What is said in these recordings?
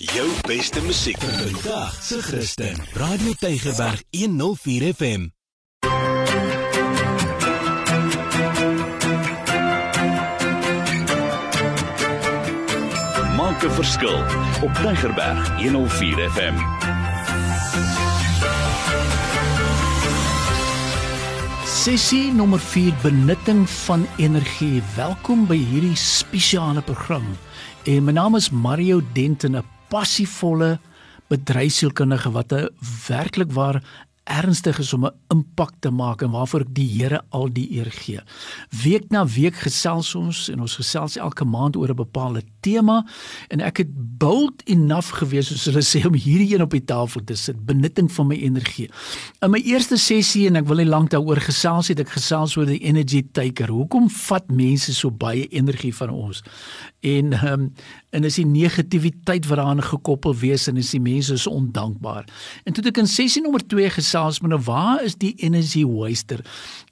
Jou beste musiek vandag se Christen. Radio Tygerberg 104 FM. Maak 'n verskil op Tygerberg 104 FM. Sessie nommer 4 benutting van energie. Welkom by hierdie spesiale program. En my naam is Mario Denton, 'n passievolle bedryfsielkundige wat 'n werklik waar ernstig is om 'n impak te maak en waarvoor ek die Here al die eer gee. Week na week gesels ons en ons gesels elke maand oor 'n bepaalde tema en ek het bold enough gewees soos hulle sê om hierdie een op die tafel te sit, benutting van my energie. In my eerste sessie en ek wil nie lank daaroor gesels het ek gesels oor die energy taker. Hoekom vat mense so baie energie van ons? En ehm um, en is die negativiteit wat daaraan gekoppel wees en is die mense so ondankbaar. En toe ek in sessie nommer 2 gesels met nou waar is die energy waster?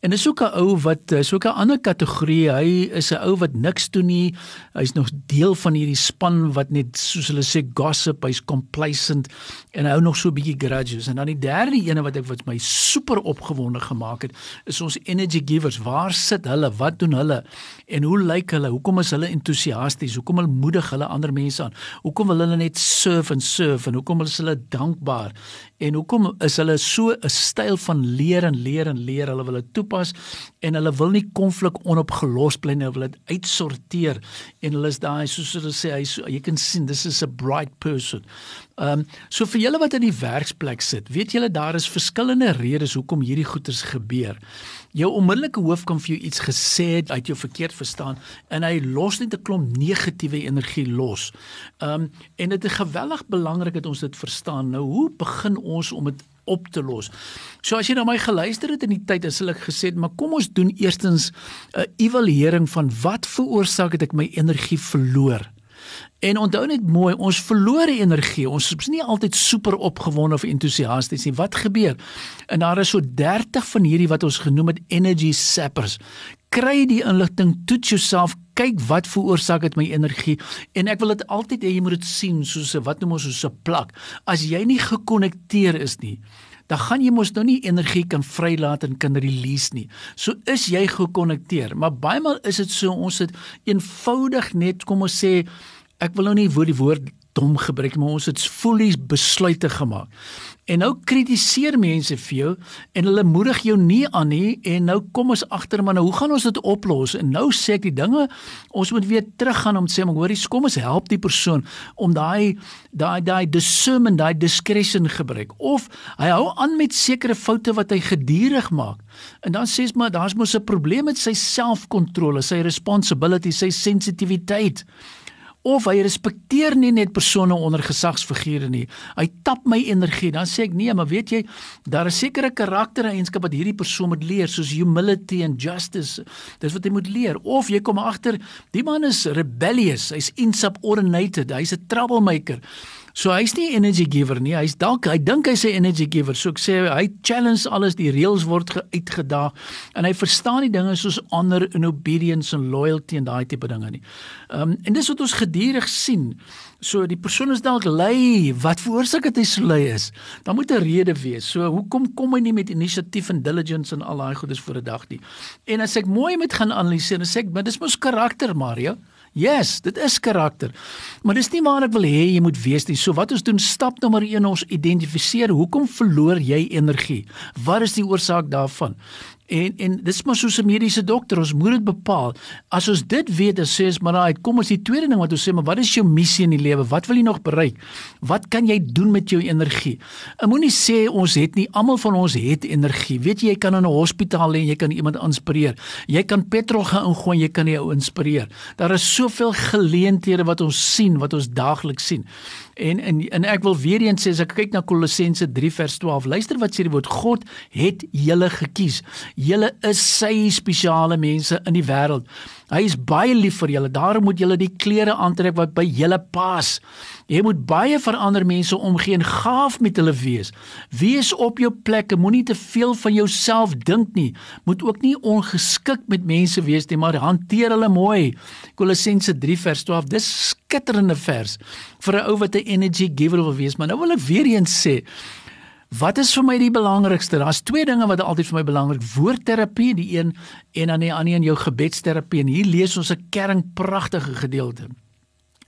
En dis ook 'n ou wat so 'n ander kategorie. Hy is 'n ou wat niks doen nie. Hy's nog deel van hierdie span wat net soos hulle sê gossip, hy's complacent en hy hou nog so 'n bietjie grudges. En dan die derde ene wat ek wat my super opgewonde gemaak het, is ons energy givers. Waar sit hulle? Wat doen hulle? En hoe lyk hulle? Hoekom is hulle entoesiasties? Hoekom hulle moedig hulle ander mense aan? Hoekom wil hulle net serve en serve en hoekom is hulle dankbaar? En hoekom is hulle so 'n styl van leer en leer en leer? Hulle wil dit toepas en hulle wil nie konflik onopgelos bly nie. Hulle wil dit uitsorteer en hulle is daai soos hulle sê hy so, jy kan sien dis is 'n bright person. Ehm um, so vir julle wat in die werksplek sit, weet julle daar is verskillende redes hoekom hierdie goeters gebeur. Jou onmiddellike hoof kan vir jou iets gesê het uit jou verkeerd verstaan en hy los net 'n klomp negatiewe energie los. Ehm um, en dit is geweldig belangrik dat ons dit verstaan. Nou hoe begin ons om dit op te los. So as jy na my geluister het in die tyd, as ek gesê het, maar kom ons doen eerstens 'n evaluering van wat veroorsaak het ek my energie verloor. En onthou net mooi, ons verloor energie. Ons is nie altyd super opgewonde of entoesiasties nie. Wat gebeur? En daar is so 30 van hierdie wat ons genoem het energy sappers. Kry die inligting, toets jouself, kyk wat veroorsaak dit my energie en ek wil dit altyd hê jy moet dit sien soos 'n wat noem ons soos 'n plak. As jy nie gekonnekteer is nie, dan gaan jy mos nou nie energie kan vrylaat en kan release nie. So is jy gekonnekteer, maar baie maal is dit so ons het eenvoudig net kom ons sê ek wil nou nie woord die woord dom gebruik maar ons het fully besluite gemaak. En nou kritiseer mense vir jou en hulle moedig jou nie aan nie en nou kom ons agter maar nou hoe gaan ons dit oplos? En nou sê ek die dinge ons moet weer teruggaan om te sê maar hoorie kom ons help die persoon om daai daai daai discernment, daai discretion gebruik of hy hou aan met sekere foute wat hy gedurig maak. En dan sês maar daar's mos 'n probleem met sy selfkontrole, sy responsibility, sy sensitiwiteit of hy respekteer nie net persone onder gesagsfigure nie. Hy tap my energie. Dan sê ek nee, maar weet jy, daar is sekere karaktereienskappe wat hierdie persoon moet leer soos humility and justice. Dis wat hy moet leer. Of jy kom agter, die man is rebellious, hy's insubordinated, hy's 'n troublemaker. So hy's nie energy giver nie. Hy's dalk hy dink hy's 'n energy giver. So ek sê hy challenge alles, die reëls word uitgedaag en hy verstaan die dinge soos honor and obedience and loyalty en daai tipe dinge nie. Ehm um, en dis wat ons gedurig sien. So die persoon is dalk lui. Wat veroorsaak dit hy so lui is? Dan moet 'n rede wees. So hoekom kom hy nie met inisiatief en diligence en al daai goedes voor 'n dag nie? En as ek mooi met gaan analiseer, dan sê ek, maar dis mos karakter, Mario. Yes, dit is karakter. Maar dis nie waar ek wil hê jy moet wees nie. So wat ons doen, stap nommer 1 ons identifiseer hoekom verloor jy energie? Wat is die oorsaak daarvan? En en dis maar soos 'n mediese dokter, ons moet dit bepaal. As ons dit weet, dan sê ons maar daai, kom ons die tweede ding wat ons sê, maar wat is jou missie in die lewe? Wat wil jy nog bereik? Wat kan jy doen met jou energie? Ek moenie sê ons het nie, almal van ons het energie. Weet jy, jy kan in 'n hospitaal lê en jy kan iemand inspireer. Jy kan petrol gaan ingooi en jy kan jou inspireer. Daar is soveel geleenthede wat ons sien, wat ons daagliks sien. En en en ek wil weer eens sê as ek kyk na Kolossense 3 vers 12, luister wat sê die woord God het julle gekies. Julle is sy spesiale mense in die wêreld. Hy is baie lief vir julle. Daarom moet julle die klere aantrek wat by julle pas. Jy moet baie vir ander mense omgee en gaaf met hulle wees. Wees op jou plek. Moenie te veel van jouself dink nie. Moet ook nie ongeskik met mense wees nie, maar hanteer hulle mooi. Kolossense 3 vers 12. Dis skitterende vers vir 'n ou wat 'n energy giver wil wees. Maar nou wil ek weer eens sê, Wat is vir my die belangrikste? Daar's twee dinge wat altyd vir my belangrik: woordterapie, die een en dan die ander een jou gebedsterapie. En hier lees ons 'n kern pragtige gedeelte.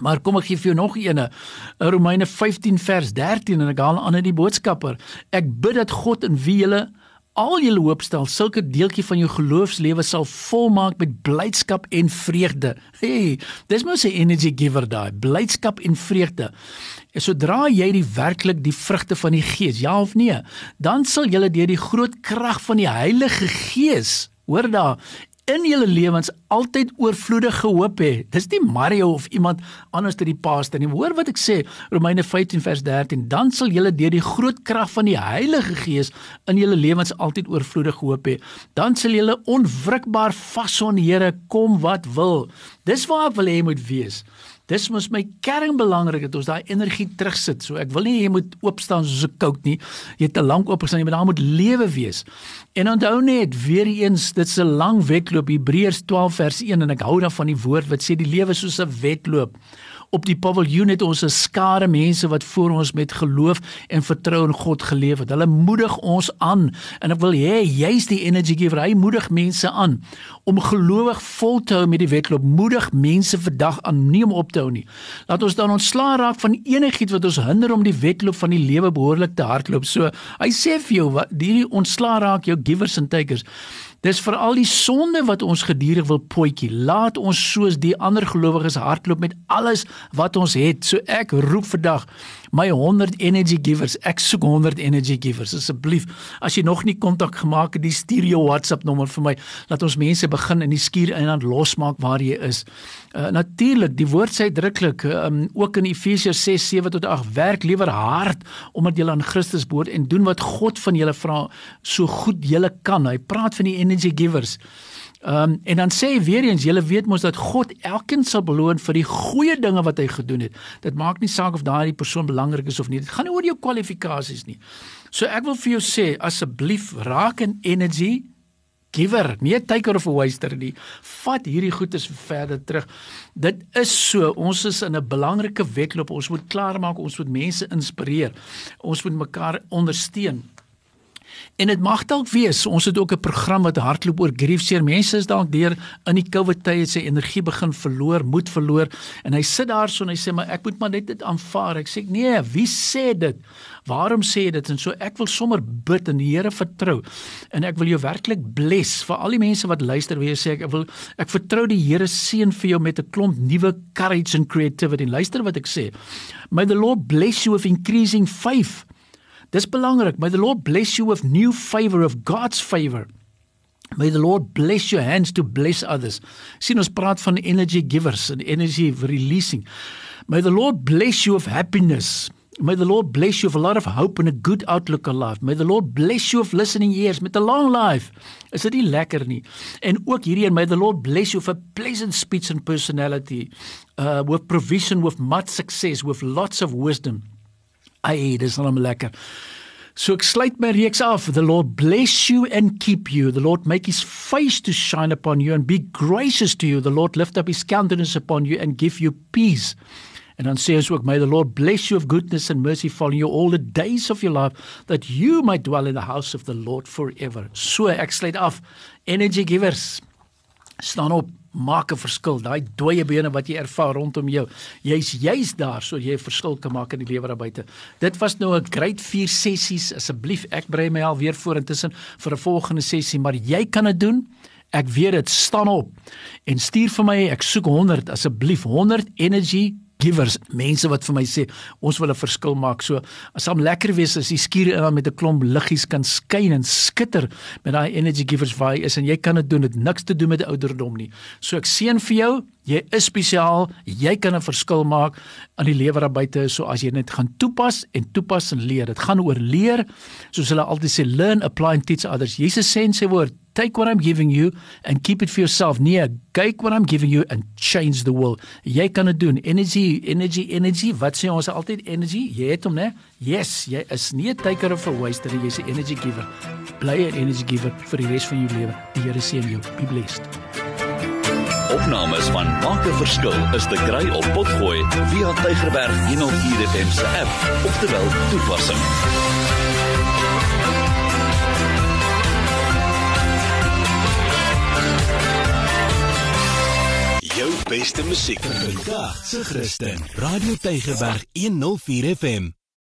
Maar kom ek gee vir jou nog eene. In Romeine 15 vers 13 en ek haal aan in die boodskapper. Ek bid dat God in wie julle al julle hoop stel, sulke deeltjie van jou geloofslewe sal volmaak met blydskap en vreugde. Hey, dis mos 'n energy giver daai, blydskap en vreugde. En sodra jy die werklik die vrugte van die Gees, ja of nee, dan sal jy deur die groot krag van die Heilige Gees, hoor daar, in julle lewens altyd oorvloedige hoop hê. Dis nie Mario of iemand anders ter die paaste nie. Hoor wat ek sê, Romeine 15 vers 13, dan sal julle deur die groot krag van die Heilige Gees in julle lewens altyd oorvloedige hoop hê. Dan sal julle onwrikbaar vashou aan die Here kom wat wil. Dis waar ek wil hê jy moet wees. Dis mos my kern belangrik dat ons daai energie terugsit. So ek wil nie jy moet oop staan soos 'n kout nie. Jy het te lank oop gestaan, jy moet daar moet lewe wees. En onthou net weer eens, dit's 'n lang wedloop Hebreërs 12 vers 1 en ek hou daarvan die woord wat sê die lewe soos 'n wedloop op die paviljoen het ons 'n skare mense wat voor ons met geloof en vertrou in God geleef het. Hulle moedig ons aan en ek wil hê jy's die energy giver. Hy moedig mense aan om gelowig vol te hou met die wedloop. Moedig mense vandag aan nie om op te hou nie. Laat ons dan ontslaa raak van enigiets wat ons hinder om die wedloop van die lewe behoorlik te hardloop. So, hy sê vir jou wat hierdie ontslaa raak jou givers and takers. Dis vir al die sonde wat ons gedurig wil potjie. Laat ons soos die ander gelowiges hardloop met alles wat ons het. So ek roep vandag my 100 energy givers. Ek soek 100 energy givers. Asseblief, as jy nog nie kontak gemaak het, stuur jou WhatsApp nommer vir my. Laat ons mense begin in die skuur en dan losmaak waar jy is. Uh, Natuurlik, die woord sê uitdruklik um, ook in Efesiërs 6:7 tot 8, werk liewer hard omdat jy aan Christus behoort en doen wat God van julle vra so goed jy kan. Hy praat van die energy givers. Ehm um, en dan sê hy weer eens, julle weet mos dat God elkeen sal beloon vir die goeie dinge wat hy gedoen het. Dit maak nie saak of daai persoon belangrik is of nie. Dit gaan nie oor jou kwalifikasies nie. So ek wil vir jou sê, asseblief raak in energy giver, nie 'n taker of 'n waster nie. Vat hierdie goedes verder terug. Dit is so, ons is in 'n belangrike wedloop. Ons moet klaarmaak, ons moet mense inspireer. Ons moet mekaar ondersteun. En dit mag dalk wees, ons het ook 'n program wat hardloop oor griefseer. Mense is dalk deur in die COVID tye sy energie begin verloor, moed verloor en hy sit daar so en hy sê maar ek moet maar net dit aanvaar. Ek sê nee, wie sê dit? Waarom sê jy dit? En so ek wil sommer bid en die Here vertrou. En ek wil jou werklik bless vir al die mense wat luister, wie sê ek, wil ek vertrou die Here seën vir jou met 'n klomp nuwe courage and creativity. Luister wat ek sê. May the Lord bless you with increasing faith. Dis belangrik. May the Lord bless you with new favor of God's favor. May the Lord bless your hands to bless others. Sien ons praat van energy givers and energy releasing. May the Lord bless you with happiness. May the Lord bless you with a lot of hope and a good outlook on life. May the Lord bless you with listening ears met a long life. Is dit nie lekker nie? En ook hierdie en may the Lord bless you with a pleasant speech and personality, uh with provision with much success, with lots of wisdom. Ai, dis nou lekker. So ek sluit my reeks af. The Lord bless you and keep you. The Lord make his face to shine upon you and be gracious to you. The Lord lift up his countenance upon you and give you peace. En dan sê ons ook may the Lord bless you of goodness and mercy following you all the days of your life that you might dwell in the house of the Lord forever. So ek sluit af. Energy givers. Staan op maak 'n verskil. Daai dooie bene wat jy ervaar rondom jou, jy's juis daar so jy 'n verskil kan maak in die lewe daar buite. Dit was nou 'n great 4 sessies. Asseblief, ek brei my al weer voor intussen vir 'n volgende sessie, maar jy kan dit doen. Ek weet dit, staan op en stuur vir my, ek soek 100 asseblief 100 energy givers, mense wat vir my sê ons wil 'n verskil maak. So as hom lekker wees as die skuur in met 'n klomp liggies kan skyn en skitter met daai energy givers waar hy is en jy kan dit doen dit niks te doen met ouderdom nie. So ek seën vir jou, jy is spesiaal, jy kan 'n verskil maak aan die lewe daar buite so as jy net gaan toepas en toepas en leer. Dit gaan oor leer, soos hulle altyd sê learn, apply and teach others. Jesus sê in sy woord take what I'm giving you and keep it for yourself. Nee, kyk what I'm giving you and change the world. Jy kan dit doen. Energy, energy, energy. Wat sê ons altyd energy? Jy het hom, né? Yes, jy is nie 'n taker of a waster, jy's 'n energy giver. Bly 'n energy giver vir die res van jou lewe. Die Here seën jou. Be blessed. Opnames van Maak 'n Verskil is te kry op Potgooi via Tygerberg 104 FM se app of te wel toepassing. Beste musiek vir vandag se Christen. Radio Tygerberg 104 FM.